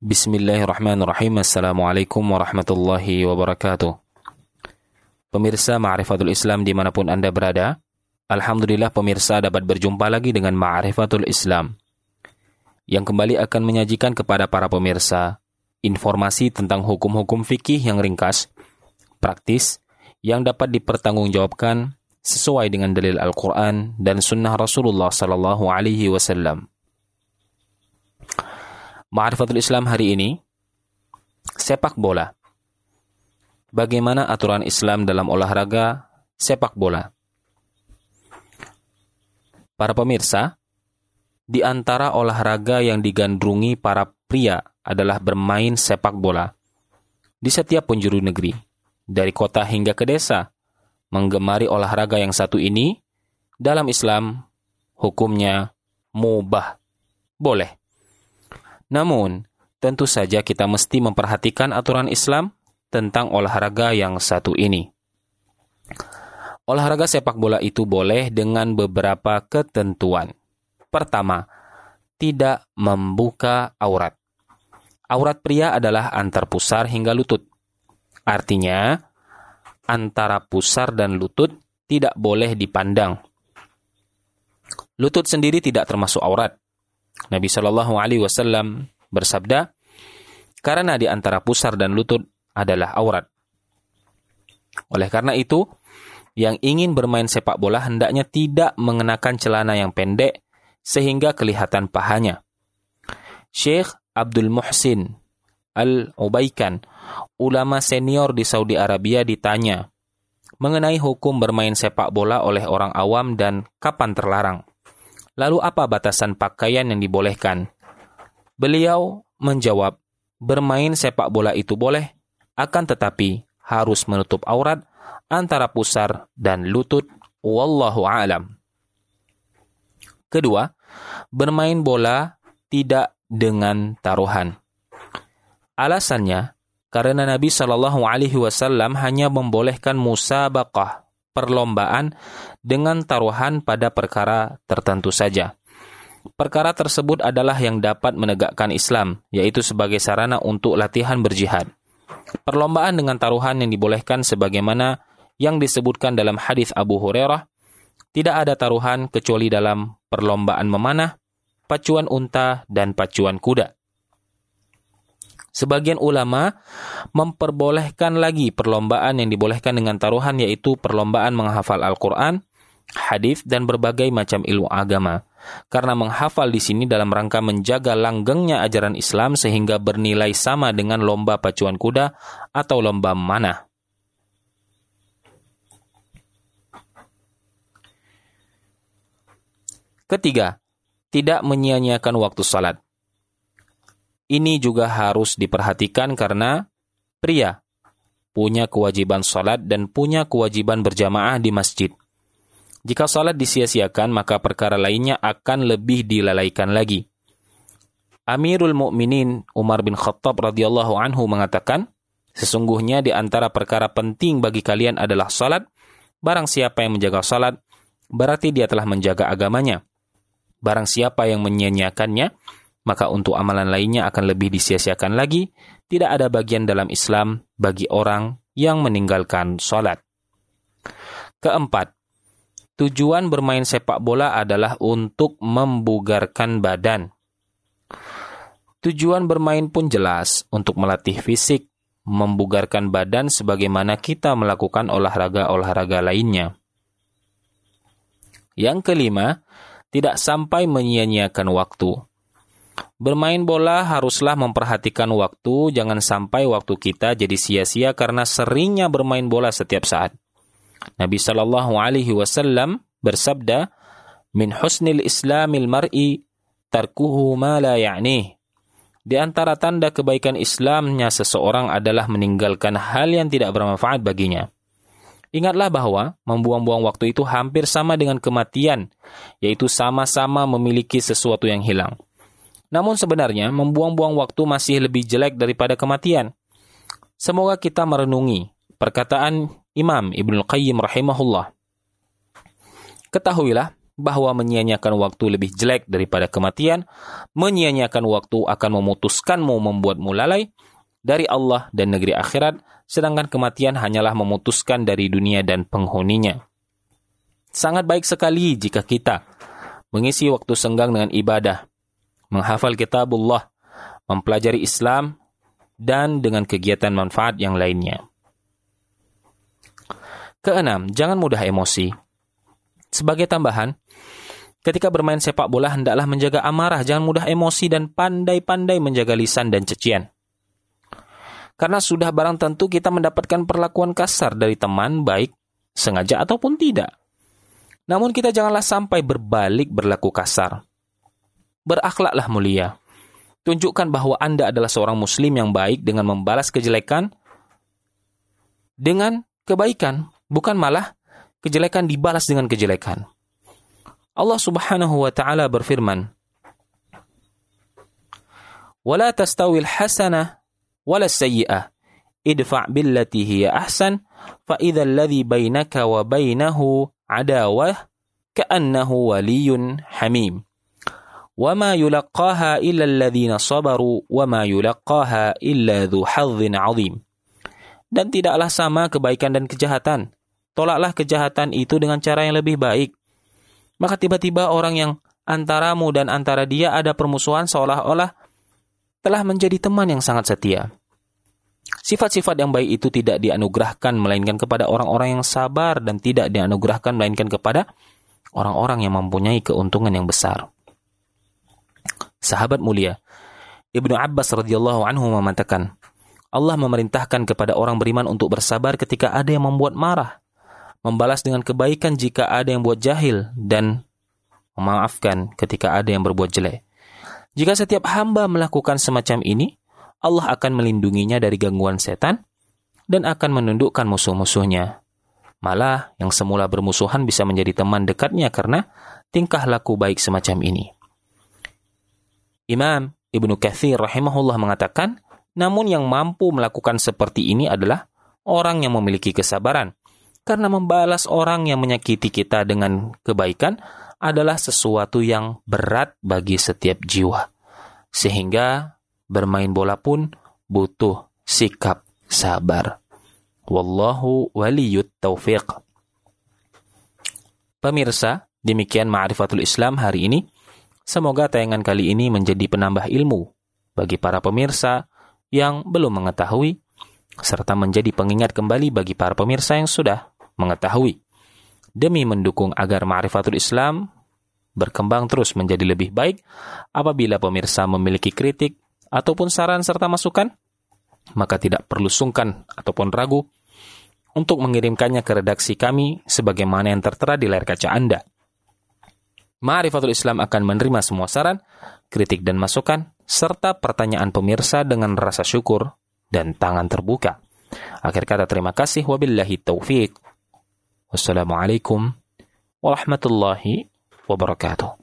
Bismillahirrahmanirrahim. Assalamualaikum warahmatullahi wabarakatuh. Pemirsa Ma'rifatul Islam di mana pun Anda berada, Alhamdulillah pemirsa dapat berjumpa lagi dengan Ma'rifatul Islam yang kembali akan menyajikan kepada para pemirsa informasi tentang hukum-hukum fikih yang ringkas, praktis, yang dapat dipertanggungjawabkan sesuai dengan dalil Al-Quran dan Sunnah Rasulullah Sallallahu Alaihi Wasallam. Ma'rifatul Islam hari ini, sepak bola. Bagaimana aturan Islam dalam olahraga sepak bola? Para pemirsa, di antara olahraga yang digandrungi para pria adalah bermain sepak bola. Di setiap penjuru negeri, dari kota hingga ke desa, menggemari olahraga yang satu ini, dalam Islam, hukumnya mubah. Boleh. Namun, tentu saja kita mesti memperhatikan aturan Islam tentang olahraga yang satu ini. Olahraga sepak bola itu boleh dengan beberapa ketentuan. Pertama, tidak membuka aurat. Aurat pria adalah antar pusar hingga lutut. Artinya, antara pusar dan lutut tidak boleh dipandang. Lutut sendiri tidak termasuk aurat. Nabi Shallallahu Alaihi Wasallam bersabda, karena di antara pusar dan lutut adalah aurat. Oleh karena itu, yang ingin bermain sepak bola hendaknya tidak mengenakan celana yang pendek sehingga kelihatan pahanya. Syekh Abdul Muhsin Al-Ubaikan, ulama senior di Saudi Arabia ditanya mengenai hukum bermain sepak bola oleh orang awam dan kapan terlarang. Lalu apa batasan pakaian yang dibolehkan? Beliau menjawab, bermain sepak bola itu boleh, akan tetapi harus menutup aurat antara pusar dan lutut. Wallahu a'lam. Kedua, bermain bola tidak dengan taruhan. Alasannya, karena Nabi Shallallahu Alaihi Wasallam hanya membolehkan musabaqah perlombaan dengan taruhan pada perkara tertentu saja. Perkara tersebut adalah yang dapat menegakkan Islam, yaitu sebagai sarana untuk latihan berjihad. Perlombaan dengan taruhan yang dibolehkan sebagaimana yang disebutkan dalam hadis Abu Hurairah, tidak ada taruhan kecuali dalam perlombaan memanah, pacuan unta, dan pacuan kuda. Sebagian ulama memperbolehkan lagi perlombaan yang dibolehkan dengan taruhan yaitu perlombaan menghafal Al-Quran, hadis dan berbagai macam ilmu agama. Karena menghafal di sini dalam rangka menjaga langgengnya ajaran Islam sehingga bernilai sama dengan lomba pacuan kuda atau lomba mana. Ketiga, tidak menyia-nyiakan waktu salat. Ini juga harus diperhatikan karena pria punya kewajiban salat dan punya kewajiban berjamaah di masjid. Jika salat disia-siakan, maka perkara lainnya akan lebih dilalaikan lagi. Amirul Mukminin Umar bin Khattab radhiyallahu anhu mengatakan, sesungguhnya di antara perkara penting bagi kalian adalah salat. Barang siapa yang menjaga salat, berarti dia telah menjaga agamanya. Barang siapa yang menyia-nyiakannya, maka untuk amalan lainnya akan lebih disia-siakan lagi. Tidak ada bagian dalam Islam bagi orang yang meninggalkan sholat. Keempat, tujuan bermain sepak bola adalah untuk membugarkan badan. Tujuan bermain pun jelas untuk melatih fisik, membugarkan badan sebagaimana kita melakukan olahraga-olahraga lainnya. Yang kelima, tidak sampai menyia-nyiakan waktu. Bermain bola haruslah memperhatikan waktu, jangan sampai waktu kita jadi sia-sia karena seringnya bermain bola setiap saat. Nabi Shallallahu Alaihi Wasallam bersabda, "Min husnil Islamil mar'i tarkuhu ma la ya'nih." Di antara tanda kebaikan Islamnya seseorang adalah meninggalkan hal yang tidak bermanfaat baginya. Ingatlah bahwa membuang-buang waktu itu hampir sama dengan kematian, yaitu sama-sama memiliki sesuatu yang hilang. Namun sebenarnya membuang-buang waktu masih lebih jelek daripada kematian. Semoga kita merenungi perkataan Imam Ibnu Qayyim rahimahullah. Ketahuilah bahwa menyia-nyiakan waktu lebih jelek daripada kematian, menyia-nyiakan waktu akan memutuskanmu membuatmu lalai dari Allah dan negeri akhirat, sedangkan kematian hanyalah memutuskan dari dunia dan penghuninya. Sangat baik sekali jika kita mengisi waktu senggang dengan ibadah, menghafal kitabullah, mempelajari Islam, dan dengan kegiatan manfaat yang lainnya. Keenam, jangan mudah emosi. Sebagai tambahan, ketika bermain sepak bola hendaklah menjaga amarah, jangan mudah emosi dan pandai-pandai menjaga lisan dan cecian. Karena sudah barang tentu kita mendapatkan perlakuan kasar dari teman, baik sengaja ataupun tidak. Namun kita janganlah sampai berbalik berlaku kasar. Berakhlaklah mulia. Tunjukkan bahwa Anda adalah seorang muslim yang baik dengan membalas kejelekan dengan kebaikan bukan malah kejelekan dibalas dengan kejelekan. Allah Subhanahu wa taala berfirman, "Wala tastawil hasanah wala sayyi'ah, idfa' billati hiya ahsan, fa idza alladhi bainaka wa bainahu adawah ka'annahu waliyyun hamim." وما يلقاها إلا الذين صبروا وما يلقاها إلا ذو حظ عظيم dan tidaklah sama kebaikan dan kejahatan tolaklah kejahatan itu dengan cara yang lebih baik. Maka tiba-tiba orang yang antaramu dan antara dia ada permusuhan seolah-olah telah menjadi teman yang sangat setia. Sifat-sifat yang baik itu tidak dianugerahkan melainkan kepada orang-orang yang sabar dan tidak dianugerahkan melainkan kepada orang-orang yang mempunyai keuntungan yang besar. Sahabat mulia, Ibnu Abbas radhiyallahu anhu mengatakan, Allah memerintahkan kepada orang beriman untuk bersabar ketika ada yang membuat marah membalas dengan kebaikan jika ada yang buat jahil, dan memaafkan ketika ada yang berbuat jelek. Jika setiap hamba melakukan semacam ini, Allah akan melindunginya dari gangguan setan dan akan menundukkan musuh-musuhnya. Malah, yang semula bermusuhan bisa menjadi teman dekatnya karena tingkah laku baik semacam ini. Imam Ibnu Kathir rahimahullah mengatakan, namun yang mampu melakukan seperti ini adalah orang yang memiliki kesabaran, karena membalas orang yang menyakiti kita dengan kebaikan adalah sesuatu yang berat bagi setiap jiwa. Sehingga bermain bola pun butuh sikap sabar. Wallahu waliyut taufiq. Pemirsa, demikian Ma'rifatul Islam hari ini. Semoga tayangan kali ini menjadi penambah ilmu bagi para pemirsa yang belum mengetahui serta menjadi pengingat kembali bagi para pemirsa yang sudah mengetahui. Demi mendukung agar ma'rifatul Islam berkembang terus menjadi lebih baik, apabila pemirsa memiliki kritik ataupun saran serta masukan, maka tidak perlu sungkan ataupun ragu untuk mengirimkannya ke redaksi kami sebagaimana yang tertera di layar kaca Anda. Ma'rifatul Islam akan menerima semua saran, kritik dan masukan, serta pertanyaan pemirsa dengan rasa syukur dan tangan terbuka. Akhir kata terima kasih wabillahi taufiq. Wassalamualaikum warahmatullahi wabarakatuh.